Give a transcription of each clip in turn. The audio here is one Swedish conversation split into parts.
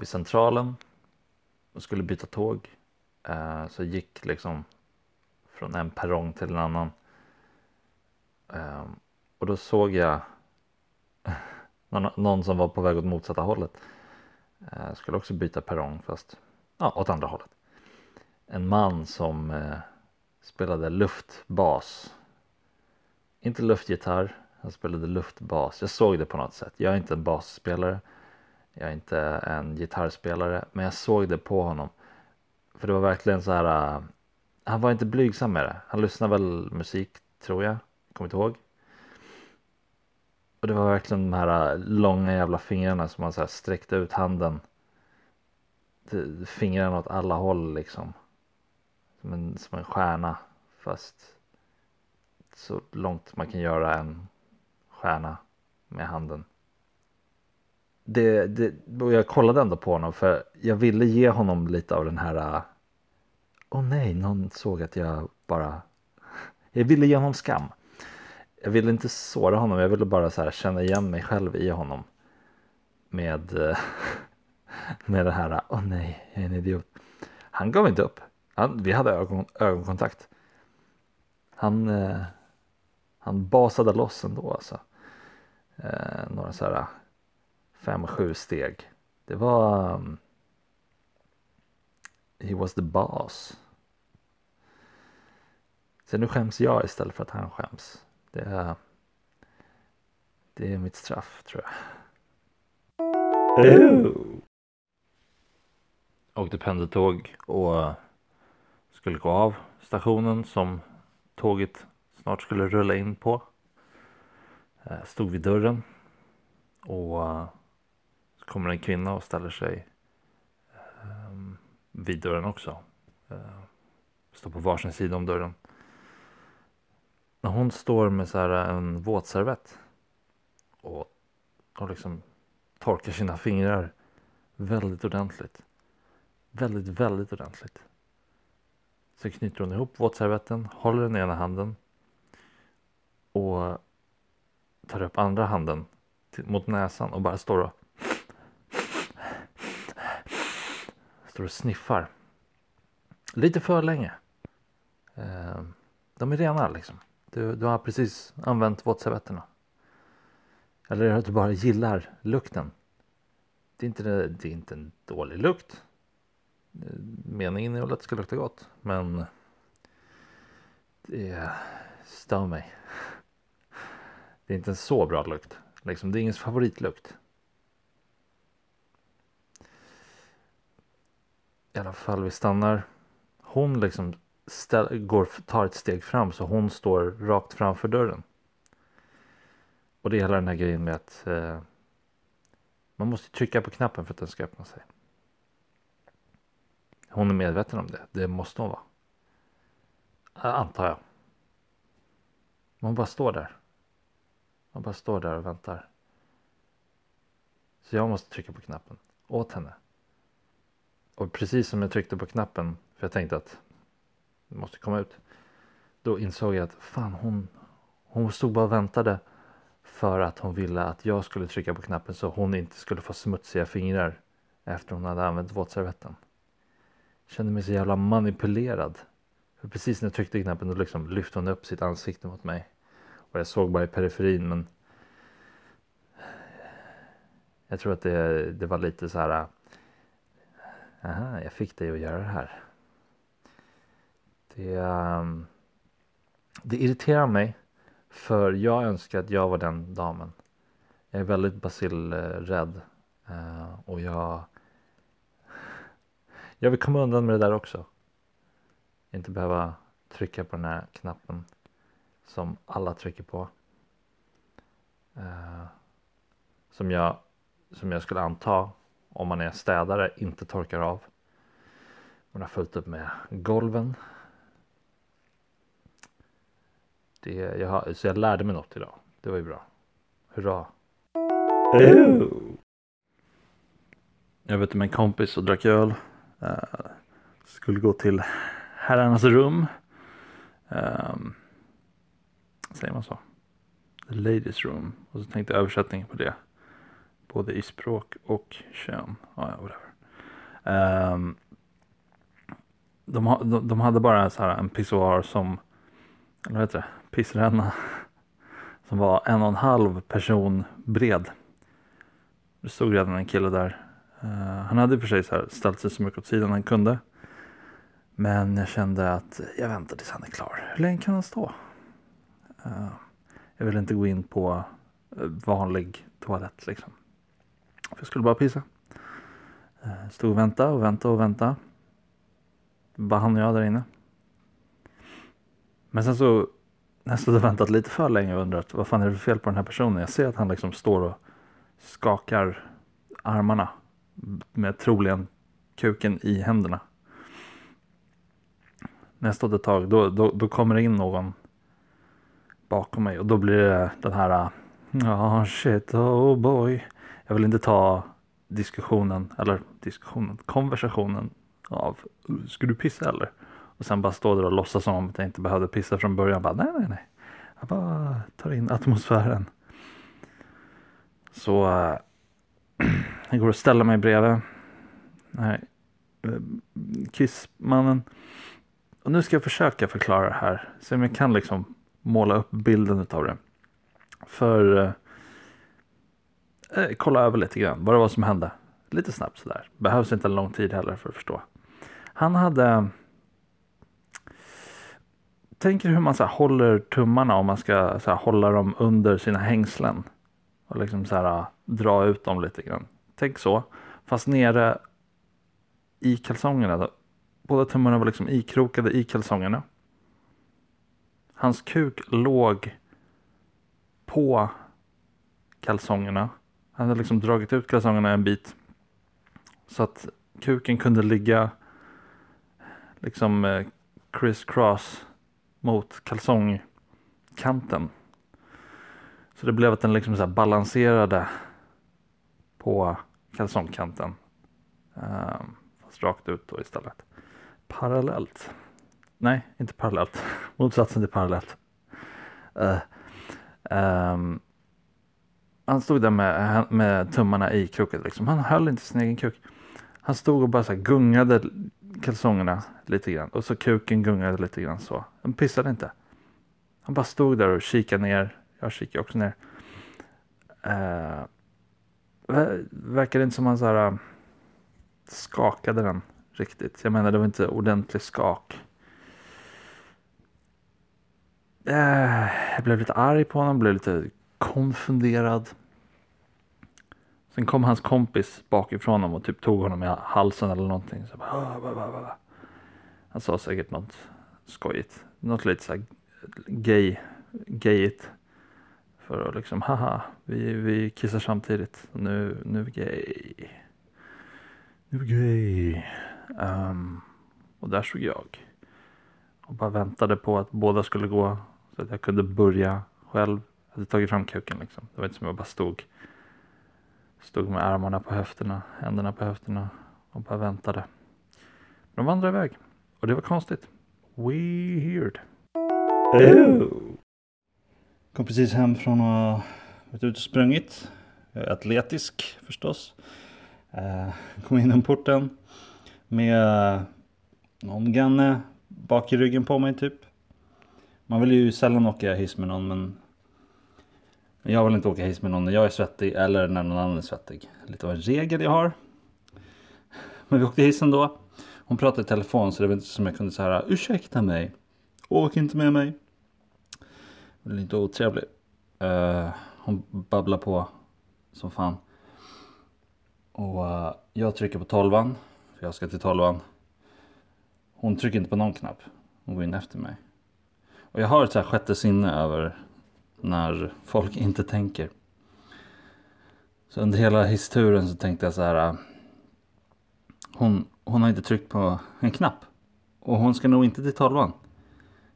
Vid Centralen och skulle byta tåg. Eh, så gick liksom från en perrong till en annan. Eh, och då såg jag någon, någon som var på väg åt motsatta hållet. Eh, skulle också byta perrong fast ja, åt andra hållet. En man som eh, spelade luftbas. Inte luftgitarr, han spelade luftbas. Jag såg det på något sätt. Jag är inte en basspelare. Jag är inte en gitarrspelare, men jag såg det på honom. För det var verkligen så här. Uh, han var inte blygsam med det. Han lyssnade väl musik, tror jag. Kommer inte ihåg. Och det var verkligen de här uh, långa jävla fingrarna som han så här sträckte ut handen. Fingrarna åt alla håll liksom. Som en, som en stjärna. Fast så långt man kan göra en stjärna med handen det, det, och jag kollade ändå på honom för jag ville ge honom lite av den här Åh oh nej, någon såg att jag bara Jag ville ge honom skam. Jag ville inte såra honom, jag ville bara så här känna igen mig själv i honom Med Med det här, åh oh nej, jag är en idiot. Han gav inte upp. Han, Vi hade ögon, ögonkontakt. Han eh, Han basade loss ändå alltså. Eh, Några så här fem, sju steg. Det var um, He was the boss. Så nu skäms jag istället för att han skäms. Det är, det är mitt straff tror jag. Oh. Åkte pendeltåg och skulle gå av stationen som tåget snart skulle rulla in på. Eh, stod vid dörren och kommer en kvinna och ställer sig um, vid dörren också. Uh, står på varsin sida om dörren. När hon står med så här en våtservett och, och liksom torkar sina fingrar väldigt ordentligt. Väldigt, väldigt ordentligt. Så knyter hon ihop våtservetten, håller den ena handen och tar upp andra handen till, mot näsan och bara står och Står och sniffar. Lite för länge. Ehm, de är rena liksom. Du, du har precis använt våtservetterna. Eller att du bara gillar lukten. Det är inte, det är inte en dålig lukt. Meningen är väl att det ska lukta gott. Men det stör mig. Det är inte en så bra lukt. Liksom, det är ingens favoritlukt. I alla fall vi stannar. Hon liksom ställ, går, tar ett steg fram så hon står rakt framför dörren. Och det är hela den här grejen med att eh, man måste trycka på knappen för att den ska öppna sig. Hon är medveten om det. Det måste hon vara. Antar jag. Man bara står där. Man bara står där och väntar. Så jag måste trycka på knappen åt henne. Och precis som jag tryckte på knappen, för jag tänkte att det måste komma ut. Då insåg jag att fan hon, hon stod bara och väntade för att hon ville att jag skulle trycka på knappen så hon inte skulle få smutsiga fingrar efter hon hade använt våtservetten. Jag Kände mig så jävla manipulerad. För precis när jag tryckte knappen då liksom lyfte hon upp sitt ansikte mot mig. Och jag såg bara i periferin men jag tror att det, det var lite så här Aha, jag fick dig att göra det här. Det, um, det irriterar mig för jag önskar att jag var den damen. Jag är väldigt basilrädd uh, och jag jag vill komma undan med det där också. Inte behöva trycka på den här knappen som alla trycker på. Uh, som jag, som jag skulle anta om man är städare inte torkar av. Man har fullt upp med golven. Det, jag har, så jag lärde mig något idag. Det var ju bra. Hurra! Jag var ute med en kompis och drack öl. Uh, skulle gå till herrarnas rum. Um, säger man så? The ladies room. Och så tänkte jag översättning på det. Både i språk och kön. Ja, whatever. Um, de, de, de, hade bara så här en pissoar som, eller vad heter det, pissränna. Som var en och en halv person bred. Det stod redan en kille där. Uh, han hade i och för sig så här ställt sig så mycket åt sidan han kunde. Men jag kände att jag väntar tills han är klar. Hur länge kan han stå? Uh, jag vill inte gå in på eh, vanlig toalett liksom jag skulle bara pissa. Eh, stod och väntade och väntade och väntade. Bara han och jag där inne. Men sen så när jag stod och väntat lite för länge och undrat vad fan är det för fel på den här personen. Jag ser att han liksom står och skakar armarna med troligen kuken i händerna. När jag stått ett tag då, då, då kommer det in någon bakom mig och då blir det den här ah, Ja oh shit oh boy. Jag vill inte ta diskussionen eller diskussionen konversationen av ska du pissa eller? Och sen bara stå där och låtsas som att jag inte behövde pissa från början. Bara, nej nej nej. Jag bara tar in atmosfären. Så äh, jag går och ställer mig bredvid. Nej, eh, kissmannen. Och nu ska jag försöka förklara det här. Se om jag kan liksom måla upp bilden av det. För eh, eh, kolla över lite grann vad det var som hände. Lite snabbt sådär. Behövs inte en lång tid heller för att förstå. Han hade Tänk hur man så här, håller tummarna om man ska så här, hålla dem under sina hängslen. Och liksom så här, ah, dra ut dem lite grann. Tänk så. Fast nere i kalsongerna båda tummarna var liksom ikrokade i kalsongerna. Hans kuk låg på kalsongerna. Han hade liksom dragit ut kalsongerna en bit. Så att kuken kunde ligga liksom eh, criss cross mot kalsongkanten. Så det blev att den liksom så balanserade på kalsongkanten. Um, fast rakt ut då istället parallellt. Nej, inte parallellt. Motsatsen till parallellt. Uh, um, han stod där med, med tummarna i kroken. Liksom. Han höll inte sin egen kuk. Han stod och bara så gungade kalsongerna lite grann. Och så kuken gungade lite grann så. Han pissade inte. Han bara stod där och kikade ner. Jag kikade också ner. Uh, verkade inte som han så här, uh, skakade den riktigt. Jag menar det var inte ordentlig skak. Eh, jag blev lite arg på honom, blev lite konfunderad. Sen kom hans kompis bakifrån honom och typ tog honom i halsen eller någonting. Så bara. Ah, Han sa säkert något skojigt. Något lite såhär gay, gayigt. För att liksom, haha, vi, vi kissar samtidigt. Nu, nu är vi gay. Nu är vi gay. Um, och där stod jag. Och bara väntade på att båda skulle gå. Så att jag kunde börja själv. Jag hade tagit fram kuken liksom. Det var inte som jag bara stod. Stod med armarna på höfterna, händerna på höfterna. Och bara väntade. De vandrade iväg. Och det var konstigt. Weird. Oh. Kom precis hem från att ha varit ute och sprungit. Jag är atletisk förstås. Uh, kom in genom porten med någon ganne bak i ryggen på mig typ. Man vill ju sällan åka hiss med någon men jag vill inte åka hiss med någon när jag är svettig eller när någon annan är svettig. Lite av en regel jag har. Men vi åkte hissen då. Hon pratade i telefon så det var inte som jag kunde säga ursäkta mig. Åk inte med mig. Det är lite otrevlig. Uh, eh, hon babblar på som fan. Och uh, jag trycker på tolvan för jag ska till tolvan. Hon trycker inte på någon knapp. Hon går in efter mig. Och jag har ett så här sjätte sinne över när folk inte tänker. Så under hela historien så tänkte jag så här. Äh, hon, hon har inte tryckt på en knapp. Och hon ska nog inte till tolvan.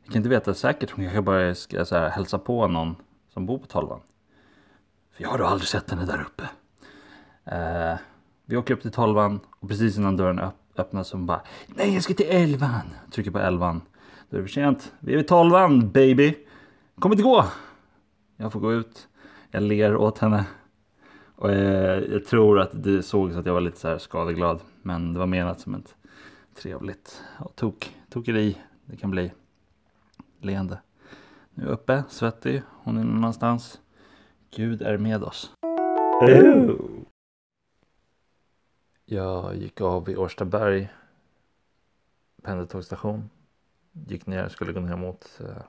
Jag kan inte veta säkert. Hon kanske bara ska så här, hälsa på någon som bor på tolvan. För jag har då aldrig sett henne där uppe. Eh, vi åker upp till tolvan och precis innan dörren öpp öppnas så hon bara Nej jag ska till elvan. Trycker på elvan. Då är det för sent. Vi är vid tolvan baby. Kommer inte gå. Jag får gå ut. Jag ler åt henne. Och jag, jag tror att det sågs att jag var lite så här skadeglad. Men det var menat som ett trevligt och tok, tokeri det kan bli. Leende. Nu är jag uppe, svettig. Hon är någonstans. Gud är med oss. Jag gick av vid Årstaberg pendeltågsstation. Gick ner, skulle gå ner mot eh,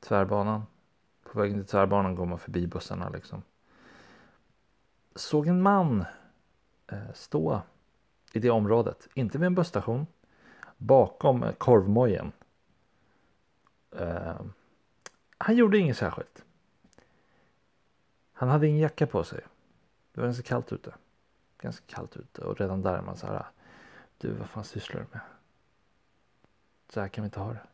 tvärbanan. På vägen till tvärbanan går man förbi bussarna liksom. Såg en man eh, stå i det området, inte vid en busstation, bakom eh, korvmojen. Eh, han gjorde inget särskilt. Han hade ingen jacka på sig. Det var ganska kallt ute. Ganska kallt ute och redan där är man så här. Du, vad fan sysslar du med? Så här kan vi inte ha det.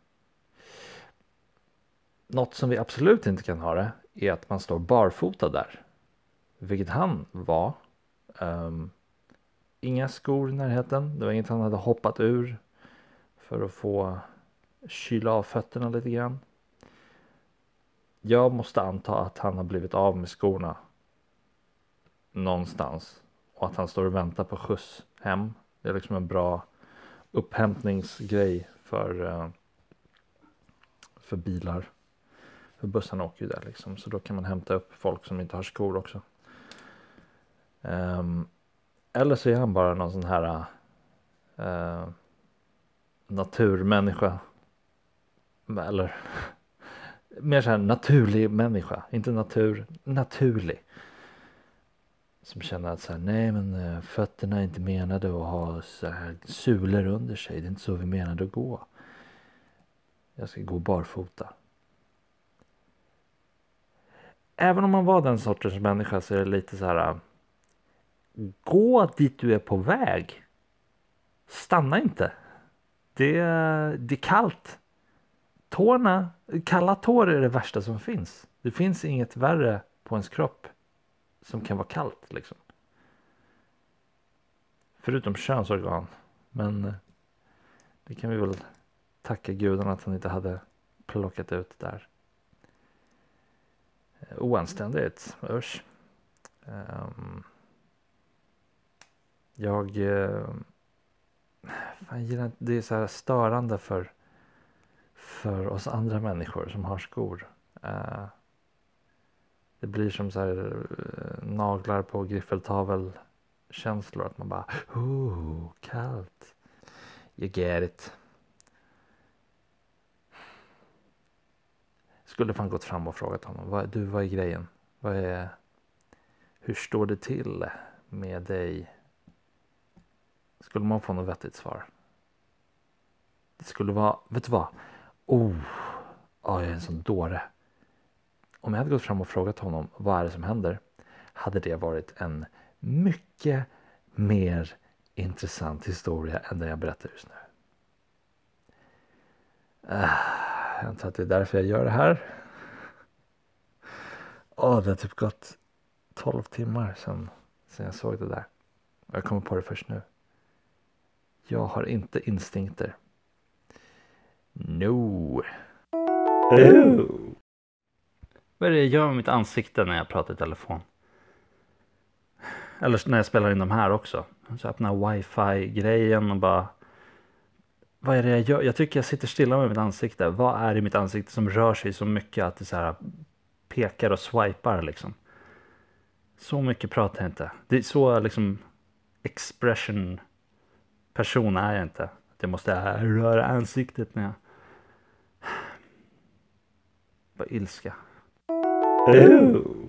Något som vi absolut inte kan ha det är att man står barfota där. Vilket han var. Um, inga skor i närheten. Det var inget han hade hoppat ur för att få kyla av fötterna lite grann. Jag måste anta att han har blivit av med skorna någonstans och att han står och väntar på skjuts hem. Det är liksom en bra upphämtningsgrej för, eh, för bilar. För bussarna åker ju där liksom så då kan man hämta upp folk som inte har skor också. Um, eller så är han bara någon sån här uh, naturmänniska. Eller mer så här naturlig människa, inte natur, naturlig. Som känner att så här, nej men eh, fötterna är inte menade att ha så här sulor under sig. Det är inte så vi menade att gå. Jag ska gå barfota. Även om man var den sortens människa så är det lite så här. Äh, gå dit du är på väg. Stanna inte. Det, det är kallt. Tårna, kalla tår är det värsta som finns. Det finns inget värre på ens kropp som kan vara kallt liksom. Förutom könsorgan. Men äh, det kan vi väl tacka gudarna att han inte hade plockat ut där. Oanständigt, usch. Um, jag uh, fan, gillar inte, det är så här störande för, för oss andra människor som har skor. Uh, det blir som så här uh, naglar på griffeltavel känslor att man bara oh, kallt. You get it. Skulle fan gått fram och frågat honom. Vad, du, vad är grejen? Vad är... Hur står det till med dig? Skulle man få något vettigt svar? Det skulle vara, vet du vad? Oh, oh jag är en sån dåre. Om jag hade gått fram och frågat honom vad är det som händer? Hade det varit en mycket mer intressant historia än den jag berättar just nu. Uh, jag antar att det är därför jag gör det här. Åh, oh, det har typ gått 12 timmar sedan, sedan jag såg det där. Jag kommer på det först nu. Jag har inte instinkter. No. Oh. Vad är det jag gör med mitt ansikte när jag pratar i telefon? Eller när jag spelar in de här också. Så öppnar wifi-grejen och bara vad är det jag gör? Jag tycker jag sitter stilla med mitt ansikte. Vad är det i mitt ansikte som rör sig så mycket att det så här pekar och swipar liksom? Så mycket pratar jag inte. Det är så liksom expression person är jag inte. Jag måste röra ansiktet när jag... Bara ilska. Ooh.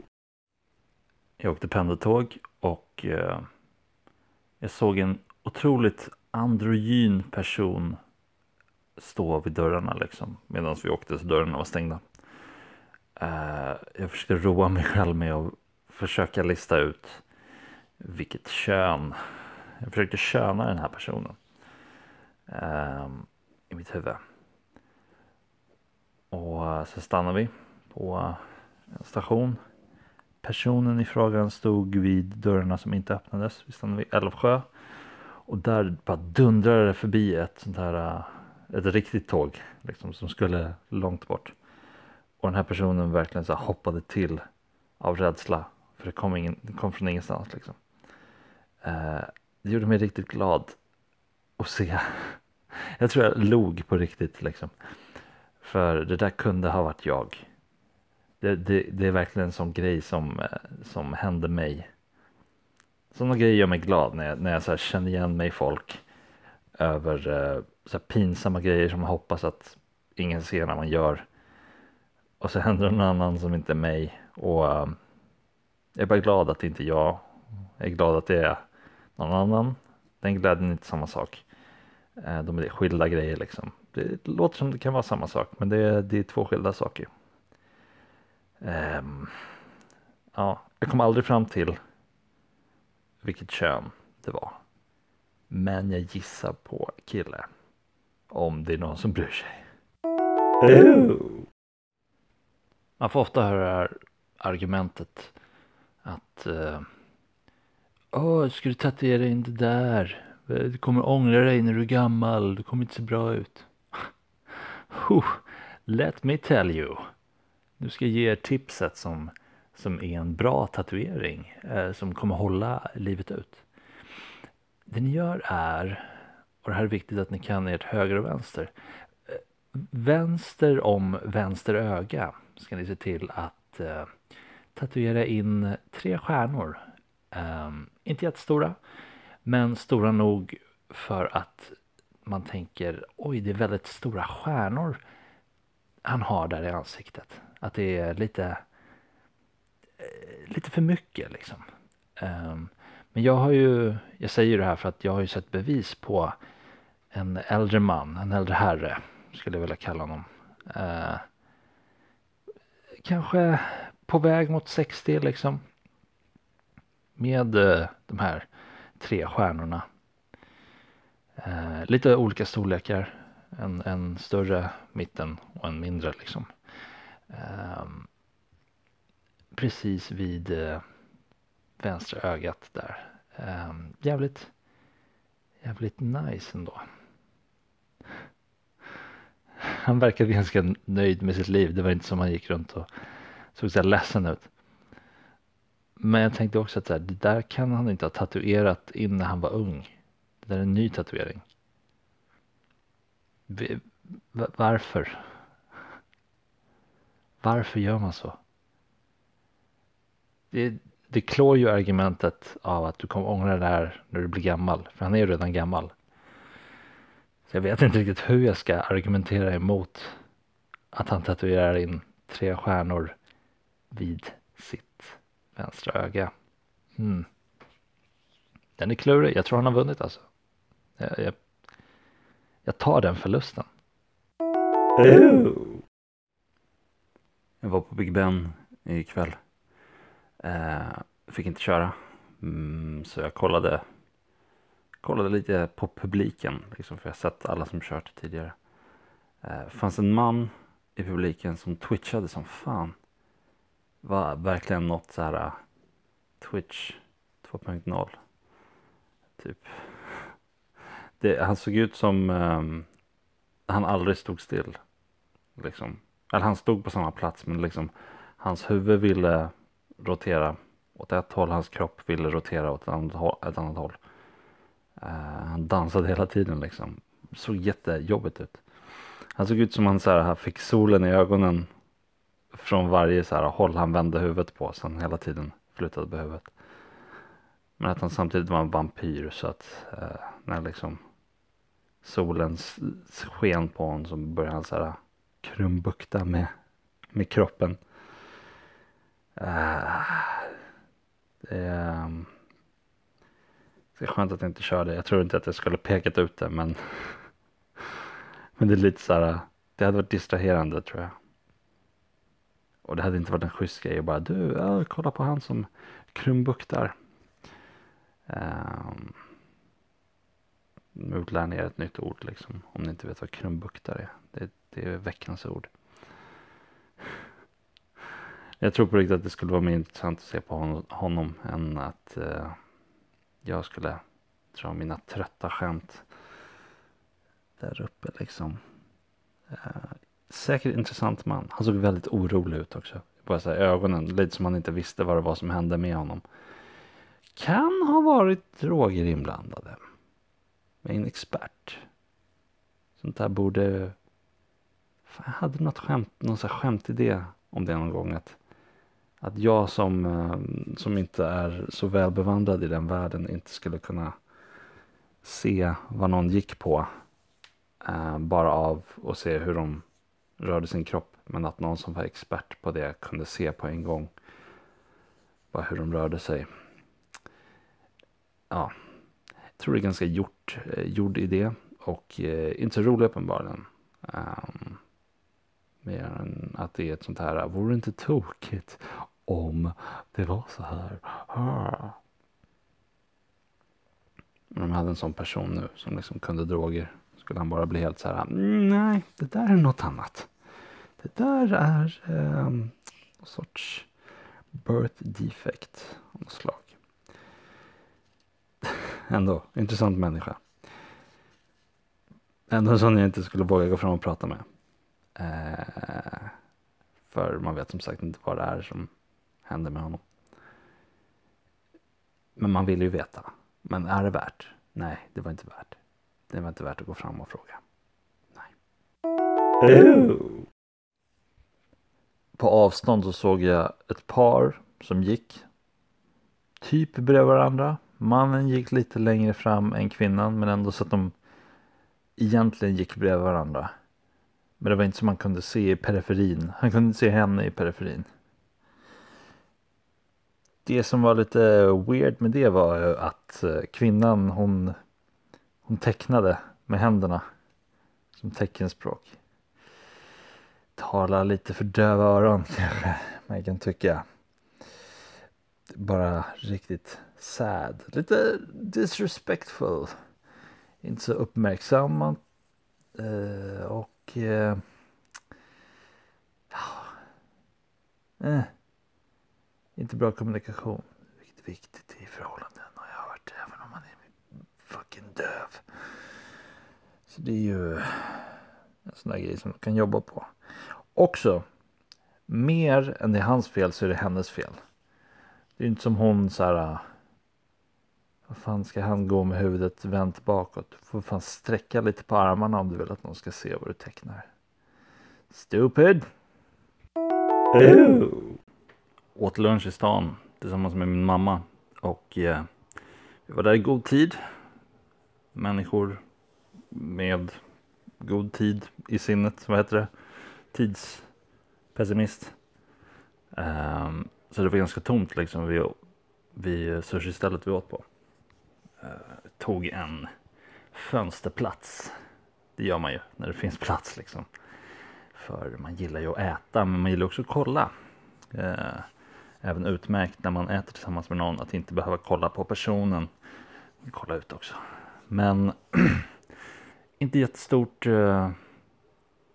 Jag åkte pendeltåg och eh, jag såg en otroligt androgyn person stå vid dörrarna liksom medan vi åkte så dörrarna var stängda. Uh, jag försökte roa mig själv med att försöka lista ut vilket kön. Jag försökte köna den här personen. Ehm, I mitt huvud. Och eh, så stannade vi på en station. Personen i frågan stod vid dörrarna som inte öppnades. Vi stannade vid Älvsjö. Och där bara dundrade det förbi ett sånt här, eh, ett riktigt tåg liksom, som skulle långt bort. Och den här personen verkligen så hoppade till av rädsla. För det kom, ingen, det kom från ingenstans liksom. Eh, det gjorde mig riktigt glad att se. Jag tror jag log på riktigt liksom. För det där kunde ha varit jag. Det, det, det är verkligen en sån grej som, eh, som hände mig. Sådana grejer gör mig glad när jag, när jag så känner igen mig folk över eh, så pinsamma grejer som man hoppas att ingen ser när man gör. Och så händer det någon annan som inte är mig och ehm, jag är bara glad att det inte är jag. Jag är glad att det är någon annan. Den glädjen är inte samma sak. Eh, de är skilda grejer liksom. Det låter som det kan vara samma sak men det är, det är två skilda saker. Um, ja, jag kom aldrig fram till vilket kön det var. Men jag gissar på kille. Om det är någon som bryr sig. Ooh. Man får ofta höra det här argumentet att uh, Åh, ska du tatuera in det där? Du kommer ångra dig när du är gammal, du kommer inte se bra ut. Let me tell you. Nu ska jag ge er tipset som, som är en bra tatuering eh, som kommer hålla livet ut. Det ni gör är, och det här är viktigt att ni kan ert höger och vänster. Eh, vänster om vänster öga ska ni se till att eh, tatuera in tre stjärnor. Eh, inte jättestora, men stora nog för att man tänker oj, det är väldigt stora stjärnor han har där i ansiktet. Att det är lite, Eh, lite för mycket liksom. Ehm, men jag har ju, jag säger det här för att jag har ju sett bevis på en äldre man, en äldre herre skulle jag vilja kalla honom. Eh, kanske på väg mot 60 liksom. Med eh, de här tre stjärnorna. Eh, lite olika storlekar. En, en större mitten och en mindre liksom. Ehm, Precis vid eh, vänstra ögat där. Eh, jävligt, jävligt nice ändå. Han verkade ganska nöjd med sitt liv. Det var inte som han gick runt och såg så ledsen ut. Men jag tänkte också att här, det där kan han inte ha tatuerat in när han var ung. Det där är en ny tatuering. Varför? Varför gör man så? Det, det klår ju argumentet av att du kommer ångra det här när du blir gammal. För han är ju redan gammal. Så jag vet inte riktigt hur jag ska argumentera emot att han tatuerar in tre stjärnor vid sitt vänstra öga. Hmm. Den är klurig. Jag tror han har vunnit alltså. Jag, jag, jag tar den förlusten. Ooh. Jag var på Big Ben ikväll. Eh, fick inte köra. Mm, så jag kollade, kollade lite på publiken. Liksom, för jag har sett alla som kört tidigare. Eh, det fanns en man i publiken som twitchade som fan. Var verkligen något så här uh, Twitch 2.0. Typ. Det, han såg ut som um, han aldrig stod still. Liksom. Eller han stod på samma plats men liksom hans huvud ville rotera åt ett håll, hans kropp ville rotera åt ett annat håll. Ett annat håll. Uh, han dansade hela tiden liksom. Såg jättejobbigt ut. Han såg ut som han så här, fick solen i ögonen från varje så här, håll han vände huvudet på så han hela tiden flyttade på huvudet. Men att han samtidigt var en vampyr så att uh, när liksom solens sken på honom så började han så här krumbukta med, med kroppen. Ah, det, är, um, det är skönt att jag inte körde. Jag tror inte att jag skulle pekat ut det men, men det är lite så här. Uh, det hade varit distraherande tror jag. Och det hade inte varit en schysst grej att bara du, ja, kolla på han som krumbuktar. Um, nu lär ni er ett nytt ord liksom. Om ni inte vet vad krumbuktar är. Det, det är veckans ord. Jag tror på riktigt att det skulle vara mer intressant att se på honom, än att eh, jag skulle dra mina trötta skämt där uppe liksom. Eh, säkert intressant man. Han såg väldigt orolig ut också. Bara så här, ögonen, lite som han inte visste vad det var som hände med honom. Kan ha varit droger inblandade. Med en expert. Sånt där borde... Fan, jag hade något skämt, någon så här skämtidé om det någon gång. Att, att jag som, eh, som inte är så väl bevandrad i den världen inte skulle kunna se vad någon gick på. eh, bara av att se hur de rörde sin kropp. Men att någon som var expert på det kunde se på en gång bara hur de rörde sig. Ja, jag tror det är ganska gjort, eh, gjord idé och eh, inte så rolig uppenbarligen. Um, mer än att det är ett sånt här, vore det inte tokigt om det var så här? Om de hade en sån person nu som liksom kunde droger skulle han bara bli helt så här, mm, nej, det där är något annat. Det där är eh, någon sorts birth defect av något slag. Ändå, intressant människa. Ändå en sån jag inte skulle våga gå fram och prata med. Eh, för man vet som sagt inte vad det är som händer med honom. Men man vill ju veta. Men är det värt? Nej, det var inte värt. Det var inte värt att gå fram och fråga. Nej. Ooh. På avstånd så såg jag ett par som gick typ bredvid varandra. Mannen gick lite längre fram än kvinnan men ändå så att de egentligen gick bredvid varandra. Men det var inte som man kunde se i periferin. Han kunde inte se henne i periferin. Det som var lite weird med det var att eh, kvinnan hon hon tecknade med händerna som teckenspråk. Talar lite för döva öron kanske man kan tycka. Bara riktigt sad. Lite disrespectful. Inte så uppmärksammad. Eh, och och... Eh, eh, inte bra kommunikation. Vilket är viktigt i förhållanden har jag hört. Även om man är fucking döv. Så det är ju en sån där grej som man kan jobba på. Också, mer än det är hans fel så är det hennes fel. Det är ju inte som hon så här. Vad fan ska han gå med huvudet vänt bakåt? Du får fan sträcka lite på armarna om du vill att någon ska se vad du tecknar. Stupid! Oh. Åt lunch i stan tillsammans med min mamma och eh, vi var där i god tid människor med god tid i sinnet. Vad heter det? Tidspessimist. Um, så det var ganska tomt liksom vid, vid eh, sushi-stället vi åt på. Eh, tog en fönsterplats. Det gör man ju när det finns plats liksom. För man gillar ju att äta men man gillar också att kolla. Eh, även utmärkt när man äter tillsammans med någon att inte behöva kolla på personen. Kolla ut också. Men inte jättestort. Eh,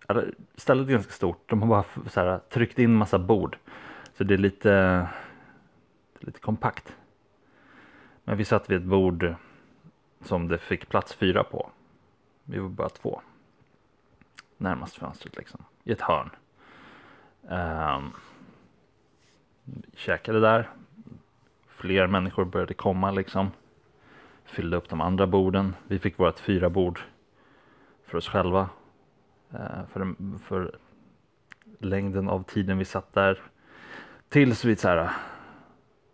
eller, stället är ganska stort. De har bara så här, tryckt in massa bord. Så det är lite, lite kompakt. Men vi satt vid ett bord som det fick plats fyra på. Vi var bara två. Närmast fönstret liksom. I ett hörn. Um, käkade där. Fler människor började komma liksom fyllde upp de andra borden. Vi fick vårt fyra bord för oss själva. Uh, för, för längden av tiden vi satt där. Tills vi så här,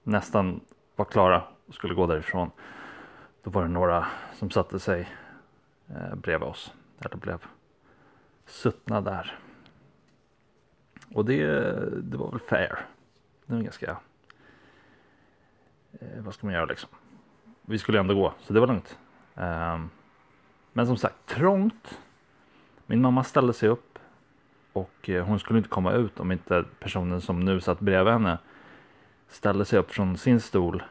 nästan var klara och skulle gå därifrån. Då var det några som satte sig eh, bredvid oss. Eller blev suttna där. Och det, det var väl fair. Det var ganska... Eh, vad ska man göra liksom? vi skulle ändå gå, så det var lugnt. Eh, men som sagt, trångt. Min mamma ställde sig upp Och eh, hon skulle inte komma ut om inte personen som nu satt bredvid henne ställde sig upp från sin stol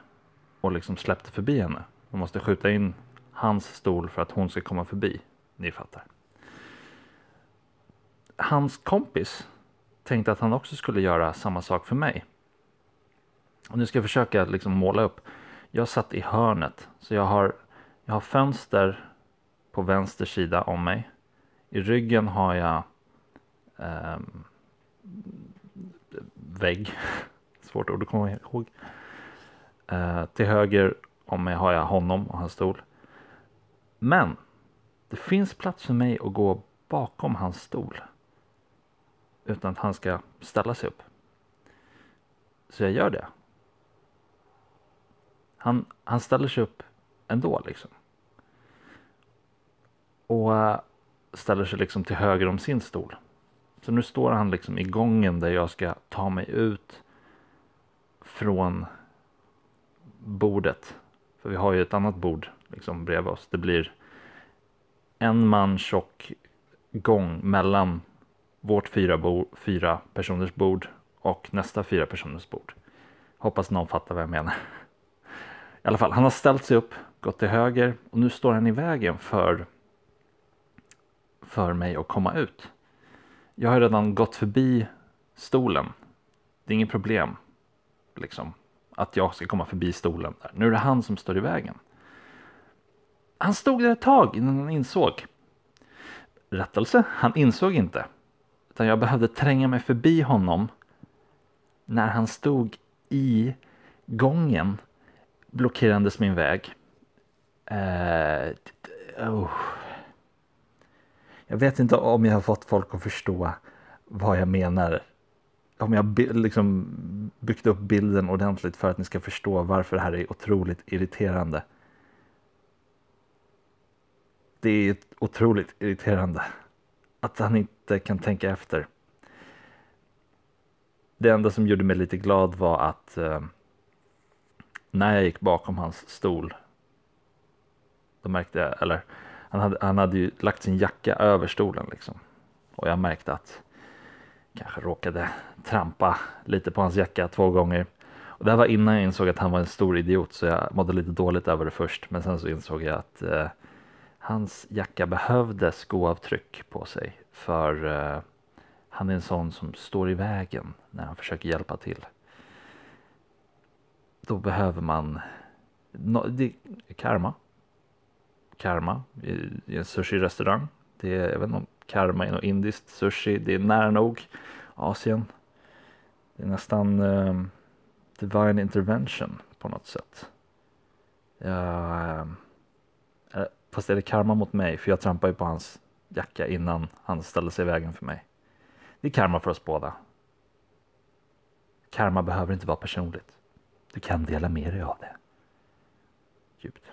och liksom släppte förbi henne. De måste skjuta in hans stol för att hon ska komma förbi. Ni fattar. Hans kompis tänkte att han också skulle göra samma sak för mig. Och nu ska jag försöka liksom måla upp. Jag satt i hörnet så jag har, jag har fönster på vänster sida om mig. I ryggen har jag eh, vägg. Svårt ord att komma ihåg. Eh, till höger om mig har jag honom och hans stol. Men det finns plats för mig att gå bakom hans stol. Utan att han ska ställa sig upp. Så jag gör det. Han, han ställer sig upp ändå liksom. Och eh, ställer sig liksom till höger om sin stol. Så nu står han liksom i gången där jag ska ta mig ut från bordet. För vi har ju ett annat bord liksom bredvid oss. Det blir en man tjock gång mellan vårt fyra, bo, fyra personers bord och nästa fyra personers bord. Hoppas någon fattar vad jag menar. I alla fall, han har ställt sig upp, gått till höger och nu står han i vägen för, för mig att komma ut. Jag har redan gått förbi stolen. Det är inget problem liksom, att jag ska komma förbi stolen. Där. Nu är det han som står i vägen. Han stod där ett tag innan han insåg. Rättelse, han insåg inte. Utan jag behövde tränga mig förbi honom när han stod i gången blockerandes min väg. Uh, oh. Jag vet inte om jag har fått folk att förstå vad jag menar. Om jag liksom byggt upp bilden ordentligt för att ni ska förstå varför det här är otroligt irriterande. Det är otroligt irriterande att han inte kan tänka efter. Det enda som gjorde mig lite glad var att eh, när jag gick bakom hans stol då märkte jag, eller han hade, han hade ju lagt sin jacka över stolen liksom. Och jag märkte att kanske råkade trampa lite på hans jacka två gånger. Och det här var innan jag insåg att han var en stor idiot så jag mådde lite dåligt över det först. Men sen så insåg jag att eh, hans jacka behövde skoavtryck på sig. För eh, han är en sån som står i vägen när han försöker hjälpa till. Då behöver man no, det, karma. Karma i, i en sushi-restaurang. Det är, jag vet inte om karma är något indiskt sushi. Det är nära nog Asien. Det är nästan eh, divine intervention på något sätt. Uh, fast är det karma mot mig? För jag trampade ju på hans jacka innan han ställde sig i vägen för mig. Det är karma för oss båda. Karma behöver inte vara personligt. Du kan dela med dig av det. Djupt.